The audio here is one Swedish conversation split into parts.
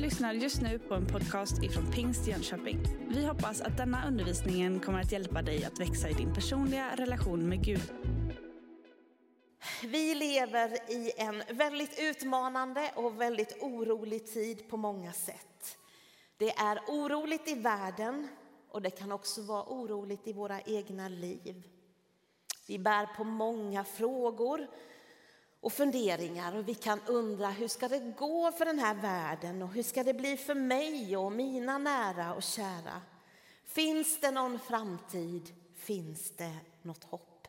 lyssnar just nu på en podcast ifrån Pingst Jönköping. Vi hoppas att denna undervisning kommer att hjälpa dig att växa i din personliga relation med Gud. Vi lever i en väldigt utmanande och väldigt orolig tid på många sätt. Det är oroligt i världen och det kan också vara oroligt i våra egna liv. Vi bär på många frågor och funderingar och vi kan undra hur ska det gå för den här världen och hur ska det bli för mig och mina nära och kära? Finns det någon framtid? Finns det något hopp?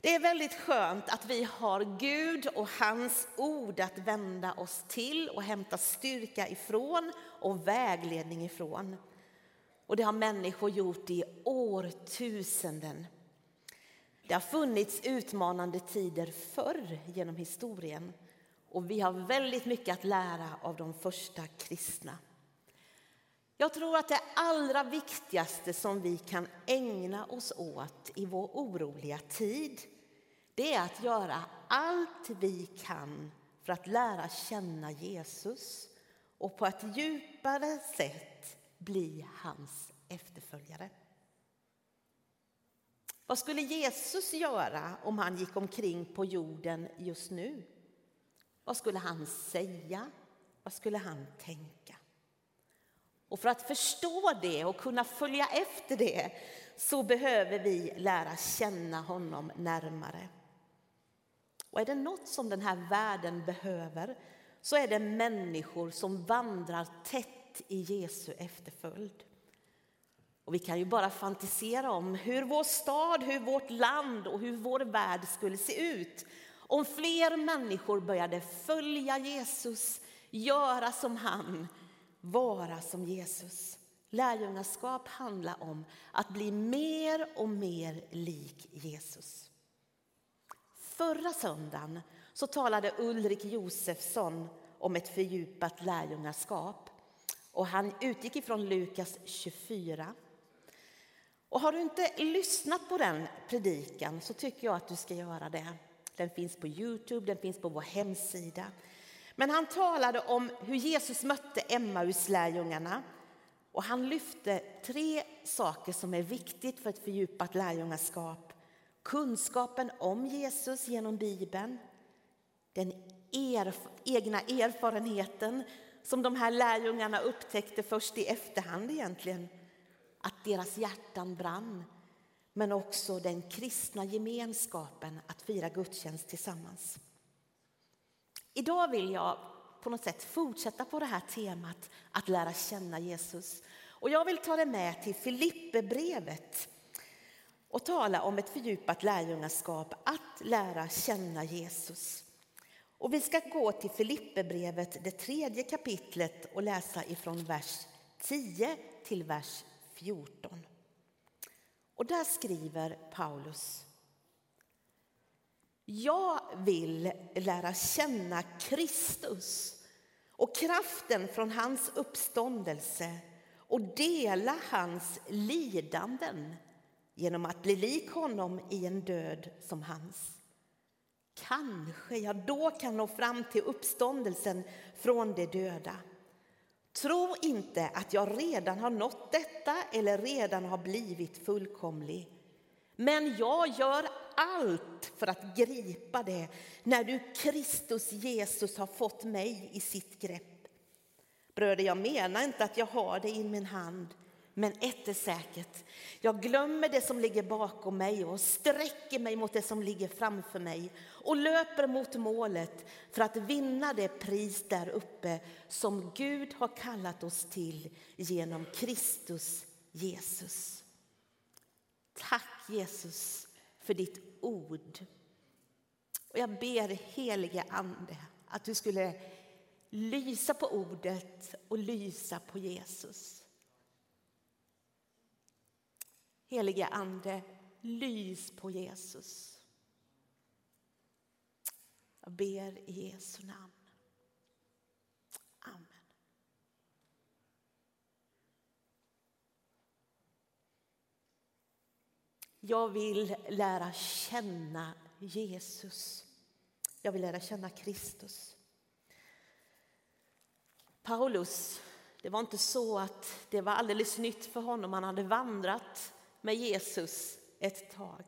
Det är väldigt skönt att vi har Gud och hans ord att vända oss till och hämta styrka ifrån och vägledning ifrån. Och det har människor gjort i årtusenden. Det har funnits utmanande tider förr genom historien och vi har väldigt mycket att lära av de första kristna. Jag tror att det allra viktigaste som vi kan ägna oss åt i vår oroliga tid det är att göra allt vi kan för att lära känna Jesus och på ett djupare sätt bli hans efterföljare. Vad skulle Jesus göra om han gick omkring på jorden just nu? Vad skulle han säga? Vad skulle han tänka? Och för att förstå det och kunna följa efter det så behöver vi lära känna honom närmare. Och är det något som den här världen behöver så är det människor som vandrar tätt i Jesu efterföljd. Och vi kan ju bara fantisera om hur vår stad, hur vårt land och hur vår värld skulle se ut om fler människor började följa Jesus, göra som han, vara som Jesus. Lärjungaskap handlar om att bli mer och mer lik Jesus. Förra söndagen så talade Ulrik Josefsson om ett fördjupat lärjungaskap. Och han utgick ifrån Lukas 24 och har du inte lyssnat på den predikan så tycker jag att du ska göra det. Den finns på Youtube, den finns på vår hemsida. Men han talade om hur Jesus mötte Emmauslärjungarna och han lyfte tre saker som är viktigt för ett fördjupat lärjungaskap. Kunskapen om Jesus genom Bibeln, den erf egna erfarenheten som de här lärjungarna upptäckte först i efterhand egentligen att deras hjärtan brann men också den kristna gemenskapen att fira gudstjänst tillsammans. Idag vill jag på något sätt fortsätta på det här temat att lära känna Jesus. Och jag vill ta det med till Filipperbrevet och tala om ett fördjupat lärjungaskap, att lära känna Jesus. Och vi ska gå till Filipperbrevet, det tredje kapitlet och läsa ifrån vers 10 till vers 14. Och där skriver Paulus. Jag vill lära känna Kristus och kraften från hans uppståndelse och dela hans lidanden genom att bli lik honom i en död som hans. Kanske jag då kan nå fram till uppståndelsen från de döda. Tro inte att jag redan har nått detta eller redan har blivit fullkomlig. Men jag gör allt för att gripa det när du, Kristus Jesus, har fått mig i sitt grepp. Bröder, jag menar inte att jag har det i min hand men ett är säkert. Jag glömmer det som ligger bakom mig och sträcker mig mot det som ligger framför mig och löper mot målet för att vinna det pris där uppe som Gud har kallat oss till genom Kristus Jesus. Tack Jesus för ditt ord. Och jag ber helige Ande att du skulle lysa på ordet och lysa på Jesus. Helige Ande, lys på Jesus. Jag ber i Jesu namn. Amen. Jag vill lära känna Jesus. Jag vill lära känna Kristus. Paulus, det var inte så att det var alldeles nytt för honom. Han hade vandrat med Jesus ett tag.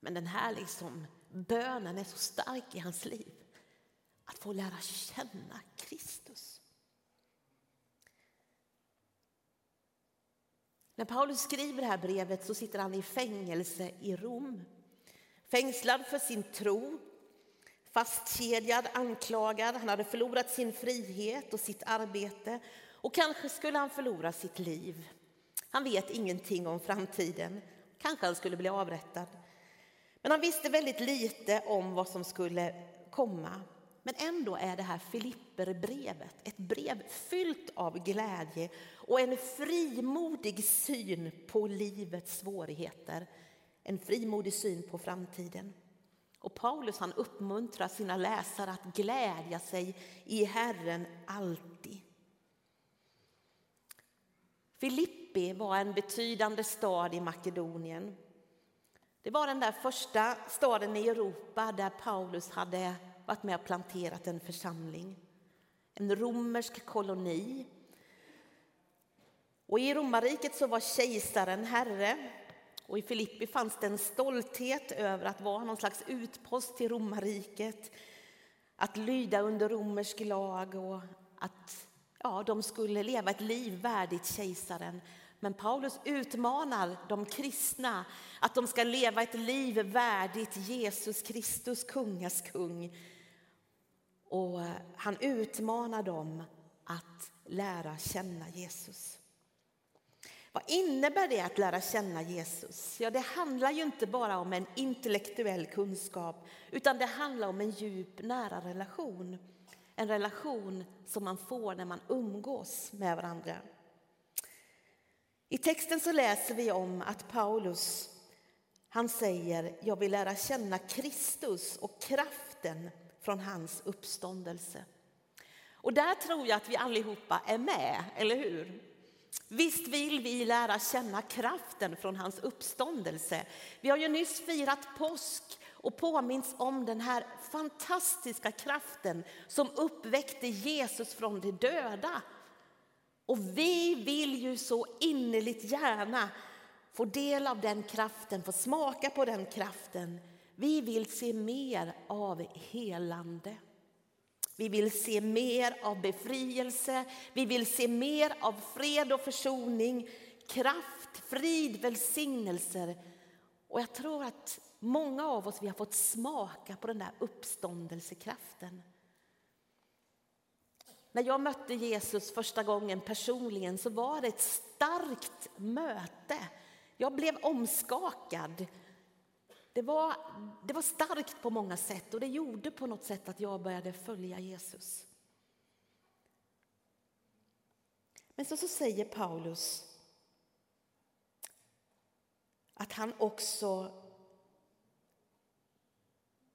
Men den här liksom, bönen är så stark i hans liv. Att få lära känna Kristus. När Paulus skriver det här brevet så sitter han i fängelse i Rom. Fängslad för sin tro, fastkedjad, anklagad. Han hade förlorat sin frihet och sitt arbete och kanske skulle han förlora sitt liv. Han vet ingenting om framtiden. Kanske han skulle bli avrättad. Men han visste väldigt lite om vad som skulle komma. Men ändå är det här Filipperbrevet ett brev fyllt av glädje och en frimodig syn på livets svårigheter. En frimodig syn på framtiden. Och Paulus han uppmuntrar sina läsare att glädja sig i Herren alltid. Filippi var en betydande stad i Makedonien. Det var den där första staden i Europa där Paulus hade varit med och planterat en församling. En romersk koloni. Och I romarriket så var kejsaren herre och i Filippi fanns det en stolthet över att vara någon slags utpost till romarriket. Att lyda under romersk lag och att ja, de skulle leva ett liv värdigt kejsaren. Men Paulus utmanar de kristna att de ska leva ett liv värdigt Jesus Kristus, kungas kung. Och han utmanar dem att lära känna Jesus. Vad innebär det att lära känna Jesus? Ja, det handlar ju inte bara om en intellektuell kunskap utan det handlar om en djup, nära relation. En relation som man får när man umgås med varandra. I texten så läser vi om att Paulus han säger jag vill lära känna Kristus och kraften från hans uppståndelse. Och där tror jag att vi allihopa är med, eller hur? Visst vill vi lära känna kraften från hans uppståndelse. Vi har ju nyss firat påsk och påminns om den här fantastiska kraften som uppväckte Jesus från de döda. Och vi vill ju så innerligt gärna få del av den kraften, få smaka på den kraften. Vi vill se mer av helande. Vi vill se mer av befrielse, vi vill se mer av fred och försoning, kraft, frid, välsignelser. Och jag tror att många av oss vi har fått smaka på den där uppståndelsekraften. När jag mötte Jesus första gången personligen så var det ett starkt möte. Jag blev omskakad. Det var, det var starkt på många sätt och det gjorde på något sätt att jag började följa Jesus. Men så, så säger Paulus att han också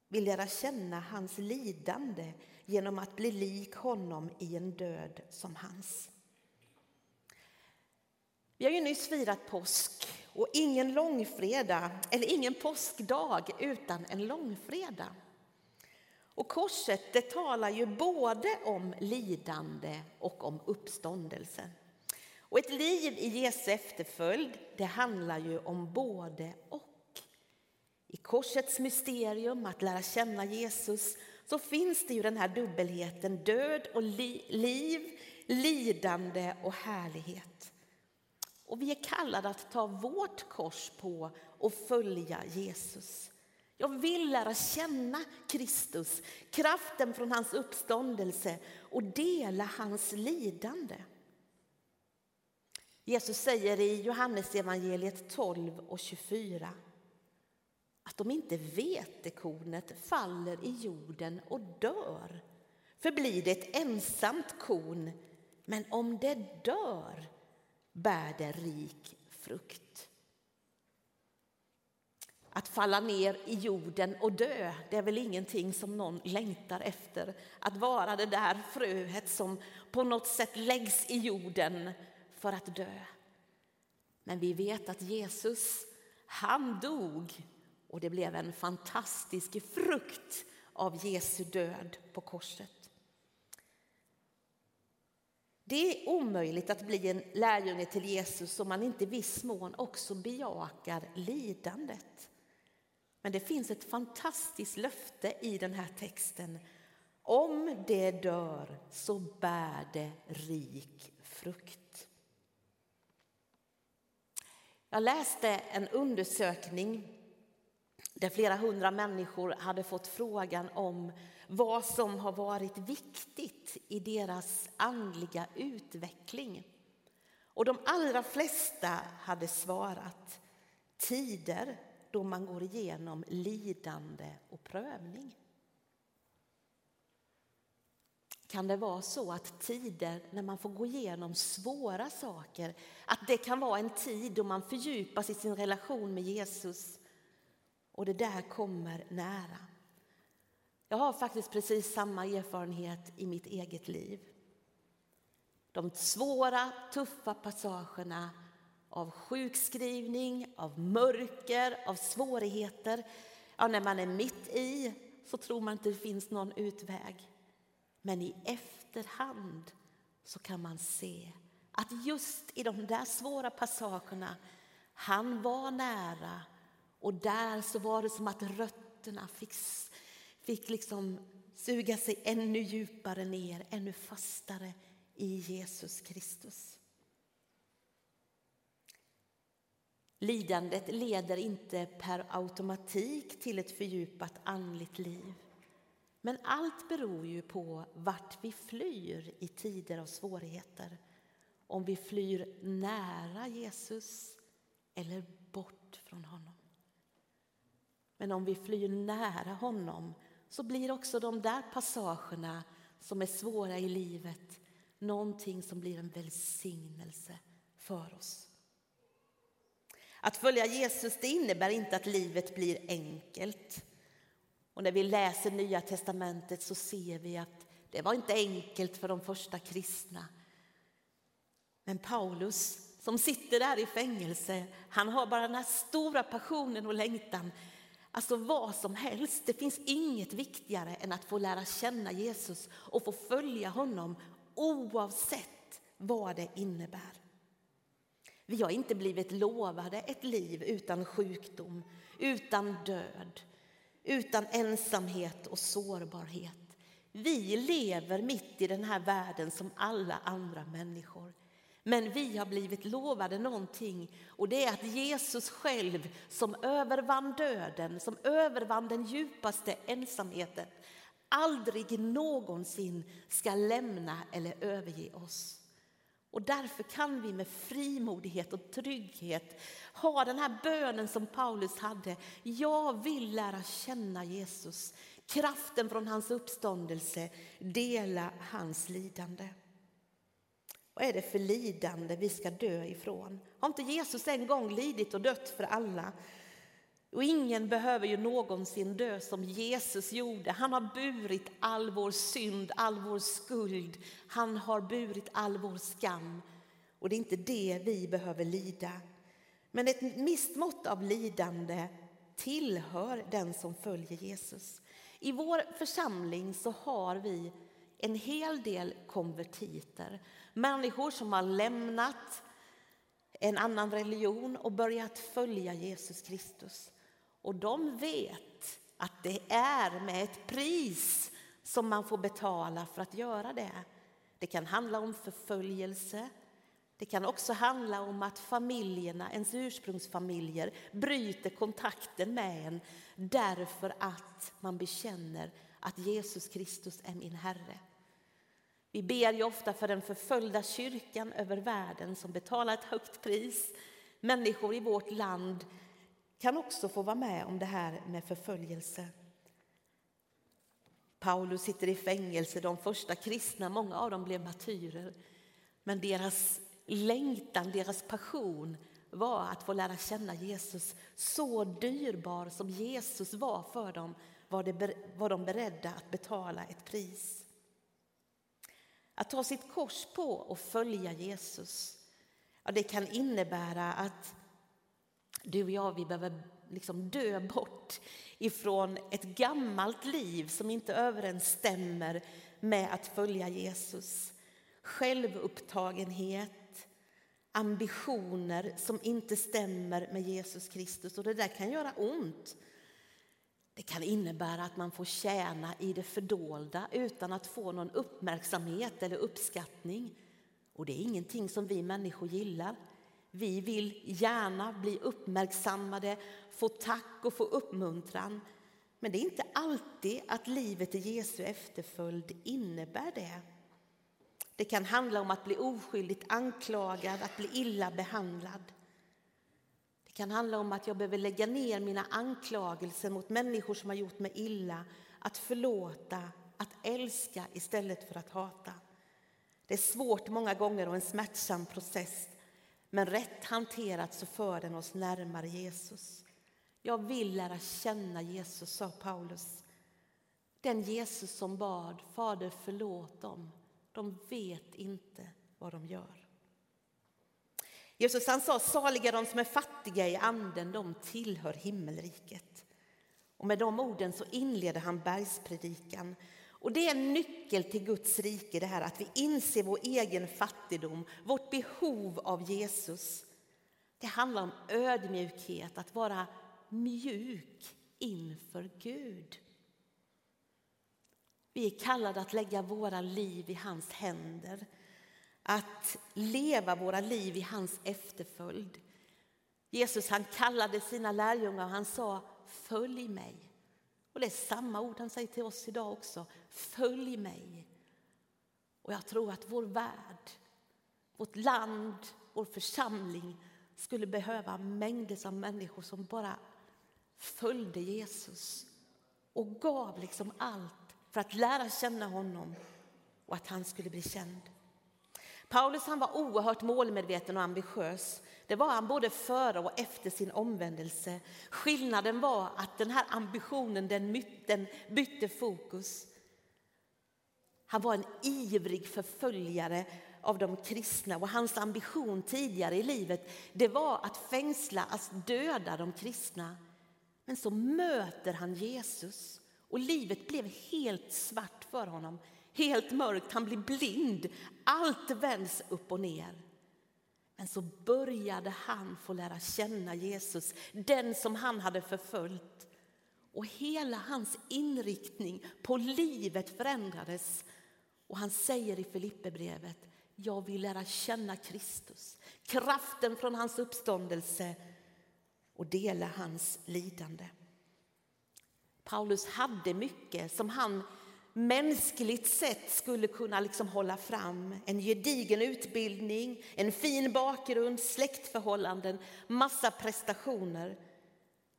vill lära känna hans lidande genom att bli lik honom i en död som hans. Vi har ju nyss firat påsk och ingen långfredag, eller ingen påskdag utan en långfredag. Och korset det talar ju både om lidande och om uppståndelse. Och ett liv i Jesu efterföljd det handlar ju om både och. I korsets mysterium, att lära känna Jesus, så finns det ju den här dubbelheten död och li liv, lidande och härlighet. Och vi är kallade att ta vårt kors på och följa Jesus. Jag vill lära känna Kristus, kraften från hans uppståndelse och dela hans lidande. Jesus säger i Johannesevangeliet 12 och 24 att om inte vetekornet faller i jorden och dör förblir det ett ensamt korn, men om det dör bär det rik frukt. Att falla ner i jorden och dö, det är väl ingenting som någon längtar efter. Att vara det där fröet som på något sätt läggs i jorden för att dö. Men vi vet att Jesus, han dog och det blev en fantastisk frukt av Jesu död på korset. Det är omöjligt att bli en lärjunge till Jesus om man inte i viss mån också bejakar lidandet. Men det finns ett fantastiskt löfte i den här texten. Om det dör så bär det rik frukt. Jag läste en undersökning där flera hundra människor hade fått frågan om vad som har varit viktigt i deras andliga utveckling. Och de allra flesta hade svarat tider då man går igenom lidande och prövning. Kan det vara så att tider när man får gå igenom svåra saker, att det kan vara en tid då man fördjupas i sin relation med Jesus och det där kommer nära. Jag har faktiskt precis samma erfarenhet i mitt eget liv. De svåra, tuffa passagerna av sjukskrivning, av mörker, av svårigheter. Ja, när man är mitt i så tror man inte det finns någon utväg. Men i efterhand så kan man se att just i de där svåra passagerna, han var nära och där så var det som att rötterna fick, fick liksom suga sig ännu djupare ner, ännu fastare i Jesus Kristus. Lidandet leder inte per automatik till ett fördjupat andligt liv. Men allt beror ju på vart vi flyr i tider av svårigheter. Om vi flyr nära Jesus eller bort från honom. Men om vi flyr nära honom så blir också de där passagerna som är svåra i livet någonting som blir en välsignelse för oss. Att följa Jesus det innebär inte att livet blir enkelt. Och när vi läser Nya testamentet så ser vi att det var inte enkelt för de första kristna. Men Paulus som sitter där i fängelse, han har bara den här stora passionen och längtan. Alltså vad som helst, det finns inget viktigare än att få lära känna Jesus och få följa honom oavsett vad det innebär. Vi har inte blivit lovade ett liv utan sjukdom, utan död, utan ensamhet och sårbarhet. Vi lever mitt i den här världen som alla andra människor. Men vi har blivit lovade någonting och det är att Jesus själv som övervann döden, som övervann den djupaste ensamheten aldrig någonsin ska lämna eller överge oss. Och därför kan vi med frimodighet och trygghet ha den här bönen som Paulus hade. Jag vill lära känna Jesus, kraften från hans uppståndelse, dela hans lidande. Vad är det för lidande vi ska dö ifrån? Har inte Jesus en gång lidit och dött för alla? Och ingen behöver ju någonsin dö som Jesus gjorde. Han har burit all vår synd, all vår skuld. Han har burit all vår skam. Och det är inte det vi behöver lida. Men ett visst mått av lidande tillhör den som följer Jesus. I vår församling så har vi en hel del konvertiter. Människor som har lämnat en annan religion och börjat följa Jesus Kristus. Och de vet att det är med ett pris som man får betala för att göra det. Det kan handla om förföljelse. Det kan också handla om att familjerna, ens ursprungsfamiljer bryter kontakten med en därför att man bekänner att Jesus Kristus är min Herre. Vi ber ju ofta för den förföljda kyrkan över världen som betalar ett högt pris. Människor i vårt land kan också få vara med om det här med förföljelse. Paulus sitter i fängelse, de första kristna, många av dem blev martyrer. Men deras längtan, deras passion var att få lära känna Jesus. Så dyrbar som Jesus var för dem var, det, var de beredda att betala ett pris. Att ta sitt kors på och följa Jesus, ja, det kan innebära att du och jag vi behöver liksom dö bort ifrån ett gammalt liv som inte överensstämmer med att följa Jesus. självupptagenhet, ambitioner som inte stämmer med Jesus Kristus. Och det där kan göra ont. Det kan innebära att man får tjäna i det fördolda utan att få någon uppmärksamhet eller uppskattning. Och det är ingenting som vi människor gillar. Vi vill gärna bli uppmärksammade, få tack och få uppmuntran. Men det är inte alltid att livet i Jesu efterföljd innebär det. Det kan handla om att bli oskyldigt anklagad, att bli illa behandlad. Det kan handla om att jag behöver lägga ner mina anklagelser mot människor som har gjort mig illa, att förlåta, att älska istället för att hata. Det är svårt många gånger och en smärtsam process, men rätt hanterat så för den oss närmare Jesus. Jag vill lära känna Jesus, sa Paulus. Den Jesus som bad, Fader förlåt dem, de vet inte vad de gör. Jesus han sa, saliga de som är fattiga i anden, de tillhör himmelriket. Och med de orden så inleder han bergspredikan. Och det är en nyckel till Guds rike, det här att vi inser vår egen fattigdom, vårt behov av Jesus. Det handlar om ödmjukhet, att vara mjuk inför Gud. Vi är kallade att lägga våra liv i hans händer, att leva våra liv i hans efterföljd. Jesus han kallade sina lärjungar och han sa följ mig. Och det är samma ord han säger till oss idag också. Följ mig. Och jag tror att vår värld, vårt land, vår församling skulle behöva mängder av människor som bara följde Jesus och gav liksom allt för att lära känna honom och att han skulle bli känd. Paulus han var oerhört målmedveten och ambitiös. Det var han både före och efter sin omvändelse. Skillnaden var att den här ambitionen den, den bytte fokus. Han var en ivrig förföljare av de kristna och hans ambition tidigare i livet det var att fängsla, att döda de kristna. Men så möter han Jesus och livet blev helt svart för honom, helt mörkt, han blir blind. Allt vänds upp och ner. Men så började han få lära känna Jesus, den som han hade förföljt. Och hela hans inriktning på livet förändrades. Och han säger i Filipperbrevet, jag vill lära känna Kristus, kraften från hans uppståndelse och dela hans lidande. Paulus hade mycket som han mänskligt sett skulle kunna liksom hålla fram. En gedigen utbildning, en fin bakgrund, släktförhållanden, massa prestationer.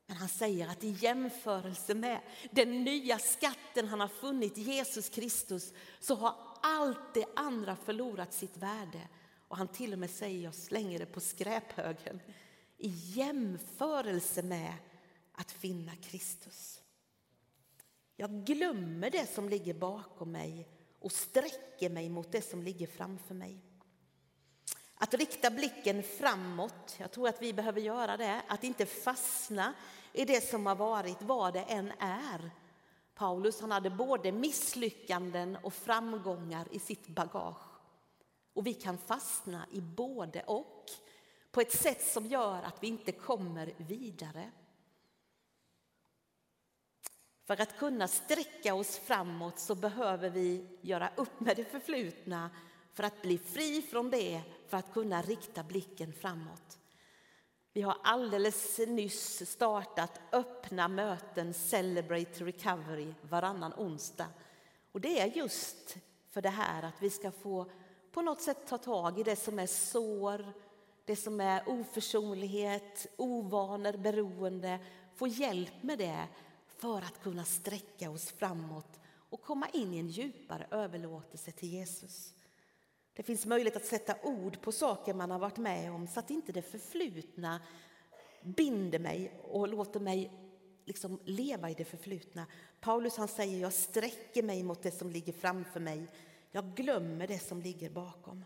Men han säger att i jämförelse med den nya skatten han har funnit, Jesus Kristus, så har allt det andra förlorat sitt värde. Och han till och med säger, jag slänger det på skräphögen. I jämförelse med att finna Kristus. Jag glömmer det som ligger bakom mig och sträcker mig mot det som ligger framför mig. Att rikta blicken framåt, jag tror att vi behöver göra det. Att inte fastna i det som har varit, vad det än är. Paulus han hade både misslyckanden och framgångar i sitt bagage. Och vi kan fastna i både och på ett sätt som gör att vi inte kommer vidare. För att kunna sträcka oss framåt så behöver vi göra upp med det förflutna för att bli fri från det, för att kunna rikta blicken framåt. Vi har alldeles nyss startat öppna möten Celebrate Recovery varannan onsdag. Och det är just för det här att vi ska få på något sätt ta tag i det som är sår, det som är oförsonlighet, ovanor, beroende, få hjälp med det för att kunna sträcka oss framåt och komma in i en djupare överlåtelse till Jesus. Det finns möjlighet att sätta ord på saker man har varit med om så att inte det förflutna binder mig och låter mig liksom leva i det förflutna. Paulus han säger jag sträcker mig mot det som ligger framför mig. Jag glömmer det som ligger bakom.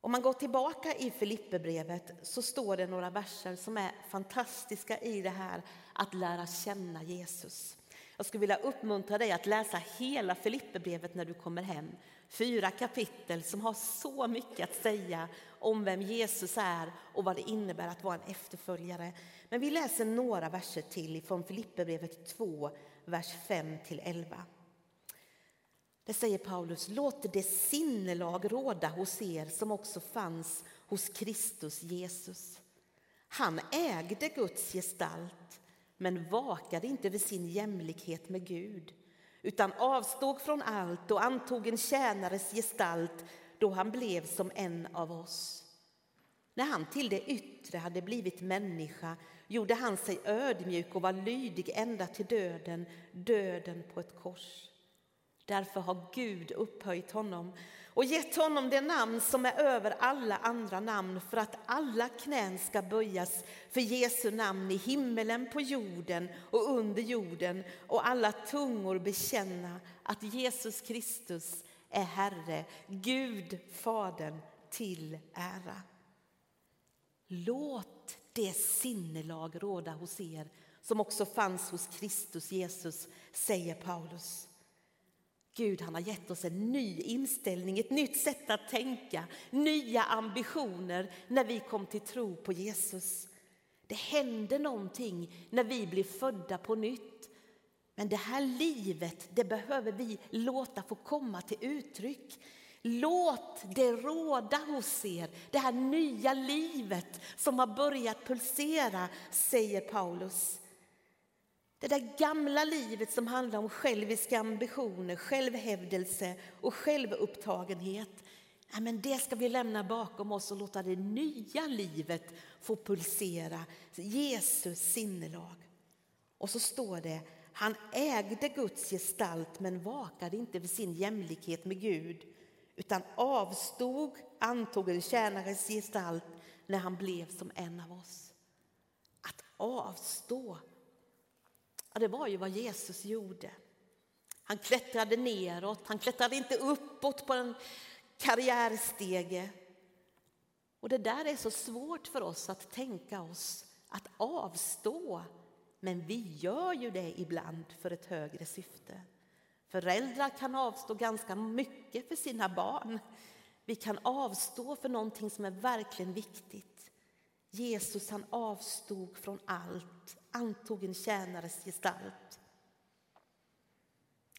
Om man går tillbaka i Filipperbrevet så står det några verser som är fantastiska i det här att lära känna Jesus. Jag skulle vilja uppmuntra dig att läsa hela Filipperbrevet när du kommer hem. Fyra kapitel som har så mycket att säga om vem Jesus är och vad det innebär att vara en efterföljare. Men vi läser några verser till från Filipperbrevet 2, vers 5-11. Det säger Paulus, låt det sinnelag råda hos er som också fanns hos Kristus Jesus. Han ägde Guds gestalt men vakade inte vid sin jämlikhet med Gud utan avstod från allt och antog en tjänares gestalt då han blev som en av oss. När han till det yttre hade blivit människa gjorde han sig ödmjuk och var lydig ända till döden, döden på ett kors. Därför har Gud upphöjt honom och gett honom det namn som är över alla andra namn för att alla knän ska böjas för Jesu namn i himmelen, på jorden och under jorden och alla tungor bekänna att Jesus Kristus är Herre, Gud Fadern till ära. Låt det sinnelag råda hos er som också fanns hos Kristus Jesus, säger Paulus. Gud han har gett oss en ny inställning, ett nytt sätt att tänka, nya ambitioner när vi kom till tro på Jesus. Det händer någonting när vi blir födda på nytt. Men det här livet, det behöver vi låta få komma till uttryck. Låt det råda hos er, det här nya livet som har börjat pulsera, säger Paulus. Det där gamla livet som handlar om själviska ambitioner, självhävdelse och självupptagenhet. Ja, men det ska vi lämna bakom oss och låta det nya livet få pulsera. Jesus sinnelag. Och så står det, han ägde Guds gestalt men vakade inte för sin jämlikhet med Gud utan avstod, antog en tjänares gestalt när han blev som en av oss. Att avstå Ja, det var ju vad Jesus gjorde. Han klättrade neråt, han klättrade inte uppåt på en karriärstege. Och det där är så svårt för oss att tänka oss att avstå. Men vi gör ju det ibland för ett högre syfte. Föräldrar kan avstå ganska mycket för sina barn. Vi kan avstå för någonting som är verkligen viktigt. Jesus han avstod från allt antog en tjänares gestalt.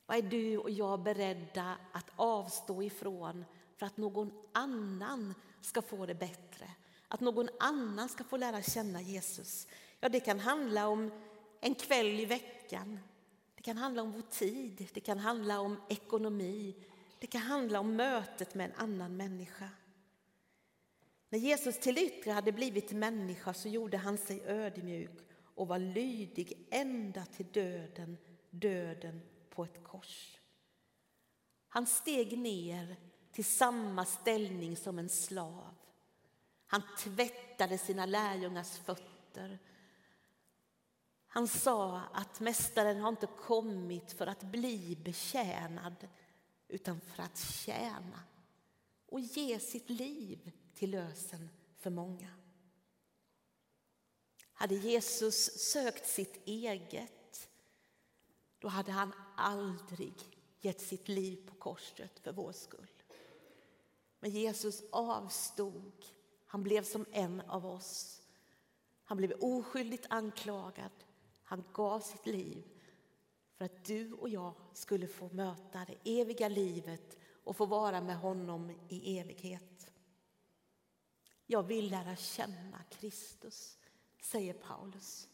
Vad är du och jag beredda att avstå ifrån för att någon annan ska få det bättre? Att någon annan ska få lära känna Jesus? Ja, det kan handla om en kväll i veckan. Det kan handla om vår tid, det kan handla om ekonomi. Det kan handla om mötet med en annan människa. När Jesus till yttre hade blivit människa så gjorde han sig ödmjuk och var lydig ända till döden, döden på ett kors. Han steg ner till samma ställning som en slav. Han tvättade sina lärjungars fötter. Han sa att Mästaren har inte kommit för att bli betjänad utan för att tjäna och ge sitt liv till lösen för många. Hade Jesus sökt sitt eget, då hade han aldrig gett sitt liv på korset för vår skull. Men Jesus avstod. Han blev som en av oss. Han blev oskyldigt anklagad. Han gav sitt liv för att du och jag skulle få möta det eviga livet och få vara med honom i evighet. Jag vill lära känna Kristus säger Paulus.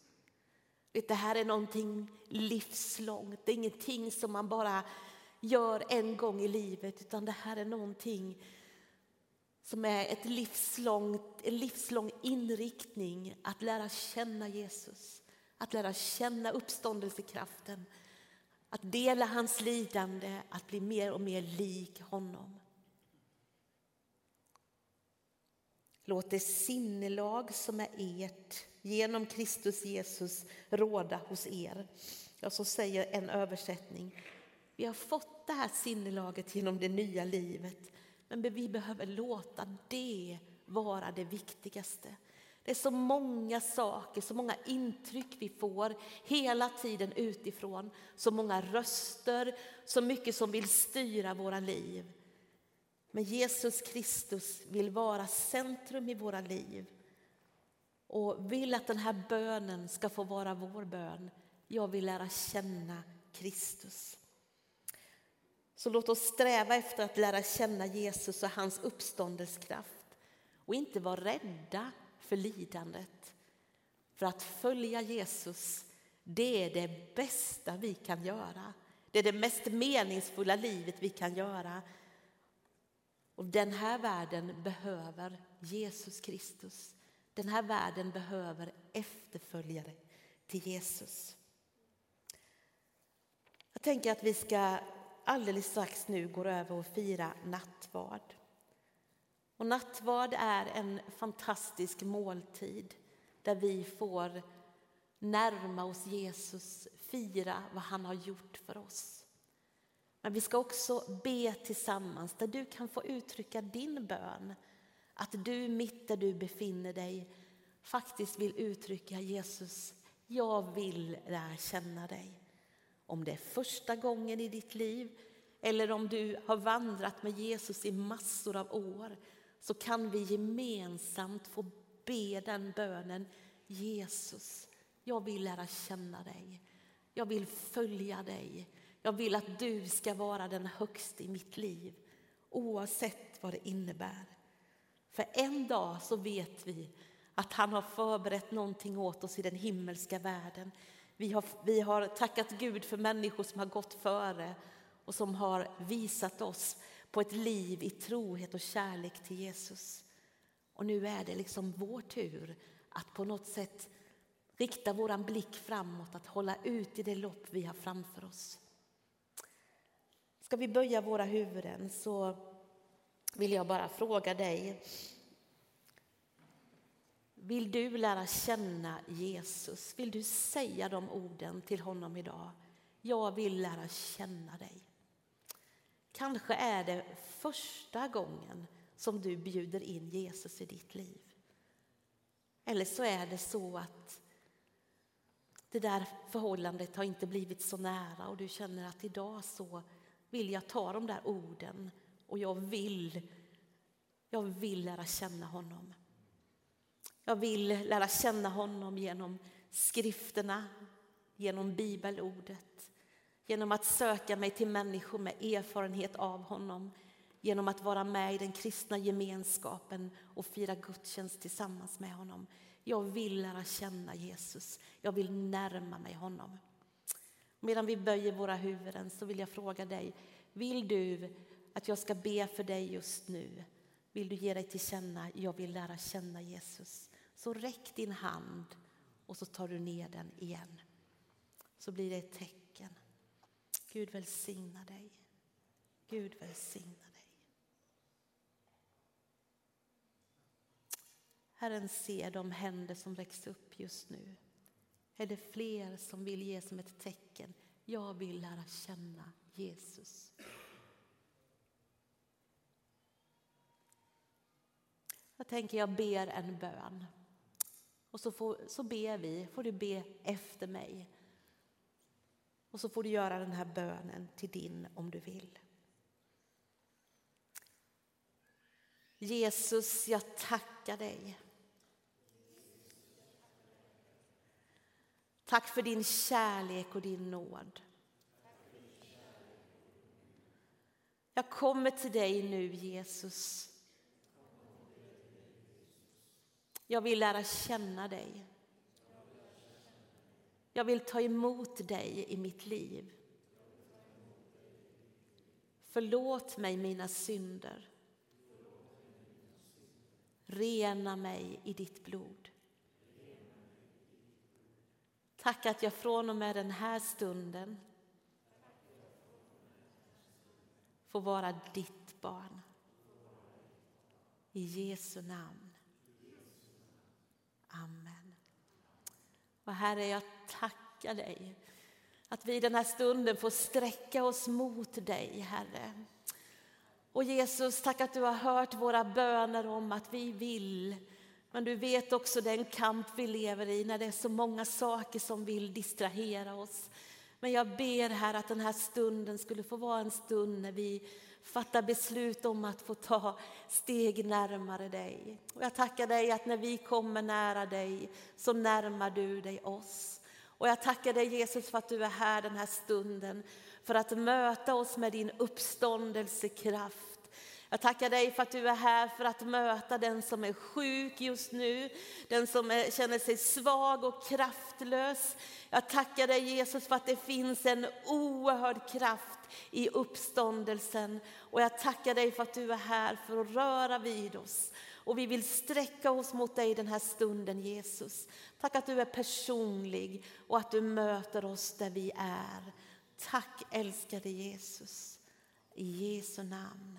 Det här är någonting livslångt, det är ingenting som man bara gör en gång i livet utan det här är någonting som är ett livslångt, en livslång inriktning att lära känna Jesus, att lära känna uppståndelsekraften, att dela hans lidande, att bli mer och mer lik honom. Låt det sinnelag som är ert genom Kristus Jesus råda hos er. Ja, så säger en översättning. Vi har fått det här sinnelaget genom det nya livet, men vi behöver låta det vara det viktigaste. Det är så många saker, så många intryck vi får hela tiden utifrån. Så många röster, så mycket som vill styra våra liv. Men Jesus Kristus vill vara centrum i våra liv och vill att den här bönen ska få vara vår bön. Jag vill lära känna Kristus. Så låt oss sträva efter att lära känna Jesus och hans uppståndelskraft och inte vara rädda för lidandet. För att följa Jesus, det är det bästa vi kan göra. Det är det mest meningsfulla livet vi kan göra. Och den här världen behöver Jesus Kristus. Den här världen behöver efterföljare till Jesus. Jag tänker att vi ska alldeles strax nu gå över och fira nattvard. Och nattvard är en fantastisk måltid där vi får närma oss Jesus, fira vad han har gjort för oss. Men vi ska också be tillsammans där du kan få uttrycka din bön. Att du mitt där du befinner dig faktiskt vill uttrycka Jesus, jag vill lära känna dig. Om det är första gången i ditt liv eller om du har vandrat med Jesus i massor av år så kan vi gemensamt få be den bönen. Jesus, jag vill lära känna dig. Jag vill följa dig. Jag vill att du ska vara den högste i mitt liv oavsett vad det innebär. För en dag så vet vi att han har förberett någonting åt oss i den himmelska världen. Vi har, vi har tackat Gud för människor som har gått före och som har visat oss på ett liv i trohet och kärlek till Jesus. Och nu är det liksom vår tur att på något sätt rikta vår blick framåt, att hålla ut i det lopp vi har framför oss. Ska vi böja våra huvuden så vill jag bara fråga dig. Vill du lära känna Jesus? Vill du säga de orden till honom idag? Jag vill lära känna dig. Kanske är det första gången som du bjuder in Jesus i ditt liv. Eller så är det så att det där förhållandet har inte blivit så nära och du känner att idag så vill jag ta de där orden och jag vill, jag vill lära känna honom. Jag vill lära känna honom genom skrifterna, genom bibelordet, genom att söka mig till människor med erfarenhet av honom, genom att vara med i den kristna gemenskapen och fira gudstjänst tillsammans med honom. Jag vill lära känna Jesus, jag vill närma mig honom. Medan vi böjer våra huvuden så vill jag fråga dig, vill du att jag ska be för dig just nu? Vill du ge dig till känna, jag vill lära känna Jesus? Så räck din hand och så tar du ner den igen. Så blir det ett tecken. Gud välsigna dig. Gud välsigna dig. Herren ser de händer som räcks upp just nu. Är det fler som vill ge som ett tecken? Jag vill lära känna Jesus. Jag tänker jag ber en bön. Och så, får, så ber vi, får du be efter mig. Och så får du göra den här bönen till din om du vill. Jesus, jag tackar dig. Tack för din kärlek och din nåd. Jag kommer till dig nu, Jesus. Jag vill lära känna dig. Jag vill ta emot dig i mitt liv. Förlåt mig mina synder. Rena mig i ditt blod. Tack att jag från och med den här stunden får vara ditt barn. I Jesu namn. Amen. Och Herre, jag tackar dig att vi den här stunden får sträcka oss mot dig, Herre. Och Jesus, tack att du har hört våra böner om att vi vill men du vet också den kamp vi lever i när det är så många saker som vill distrahera oss. Men jag ber här att den här stunden skulle få vara en stund när vi fattar beslut om att få ta steg närmare dig. Och jag tackar dig att när vi kommer nära dig så närmar du dig oss. Och jag tackar dig Jesus för att du är här den här stunden för att möta oss med din uppståndelsekraft jag tackar dig för att du är här för att möta den som är sjuk just nu, den som är, känner sig svag och kraftlös. Jag tackar dig Jesus för att det finns en oerhörd kraft i uppståndelsen. Och jag tackar dig för att du är här för att röra vid oss. Och vi vill sträcka oss mot dig den här stunden Jesus. Tack att du är personlig och att du möter oss där vi är. Tack älskade Jesus. I Jesu namn.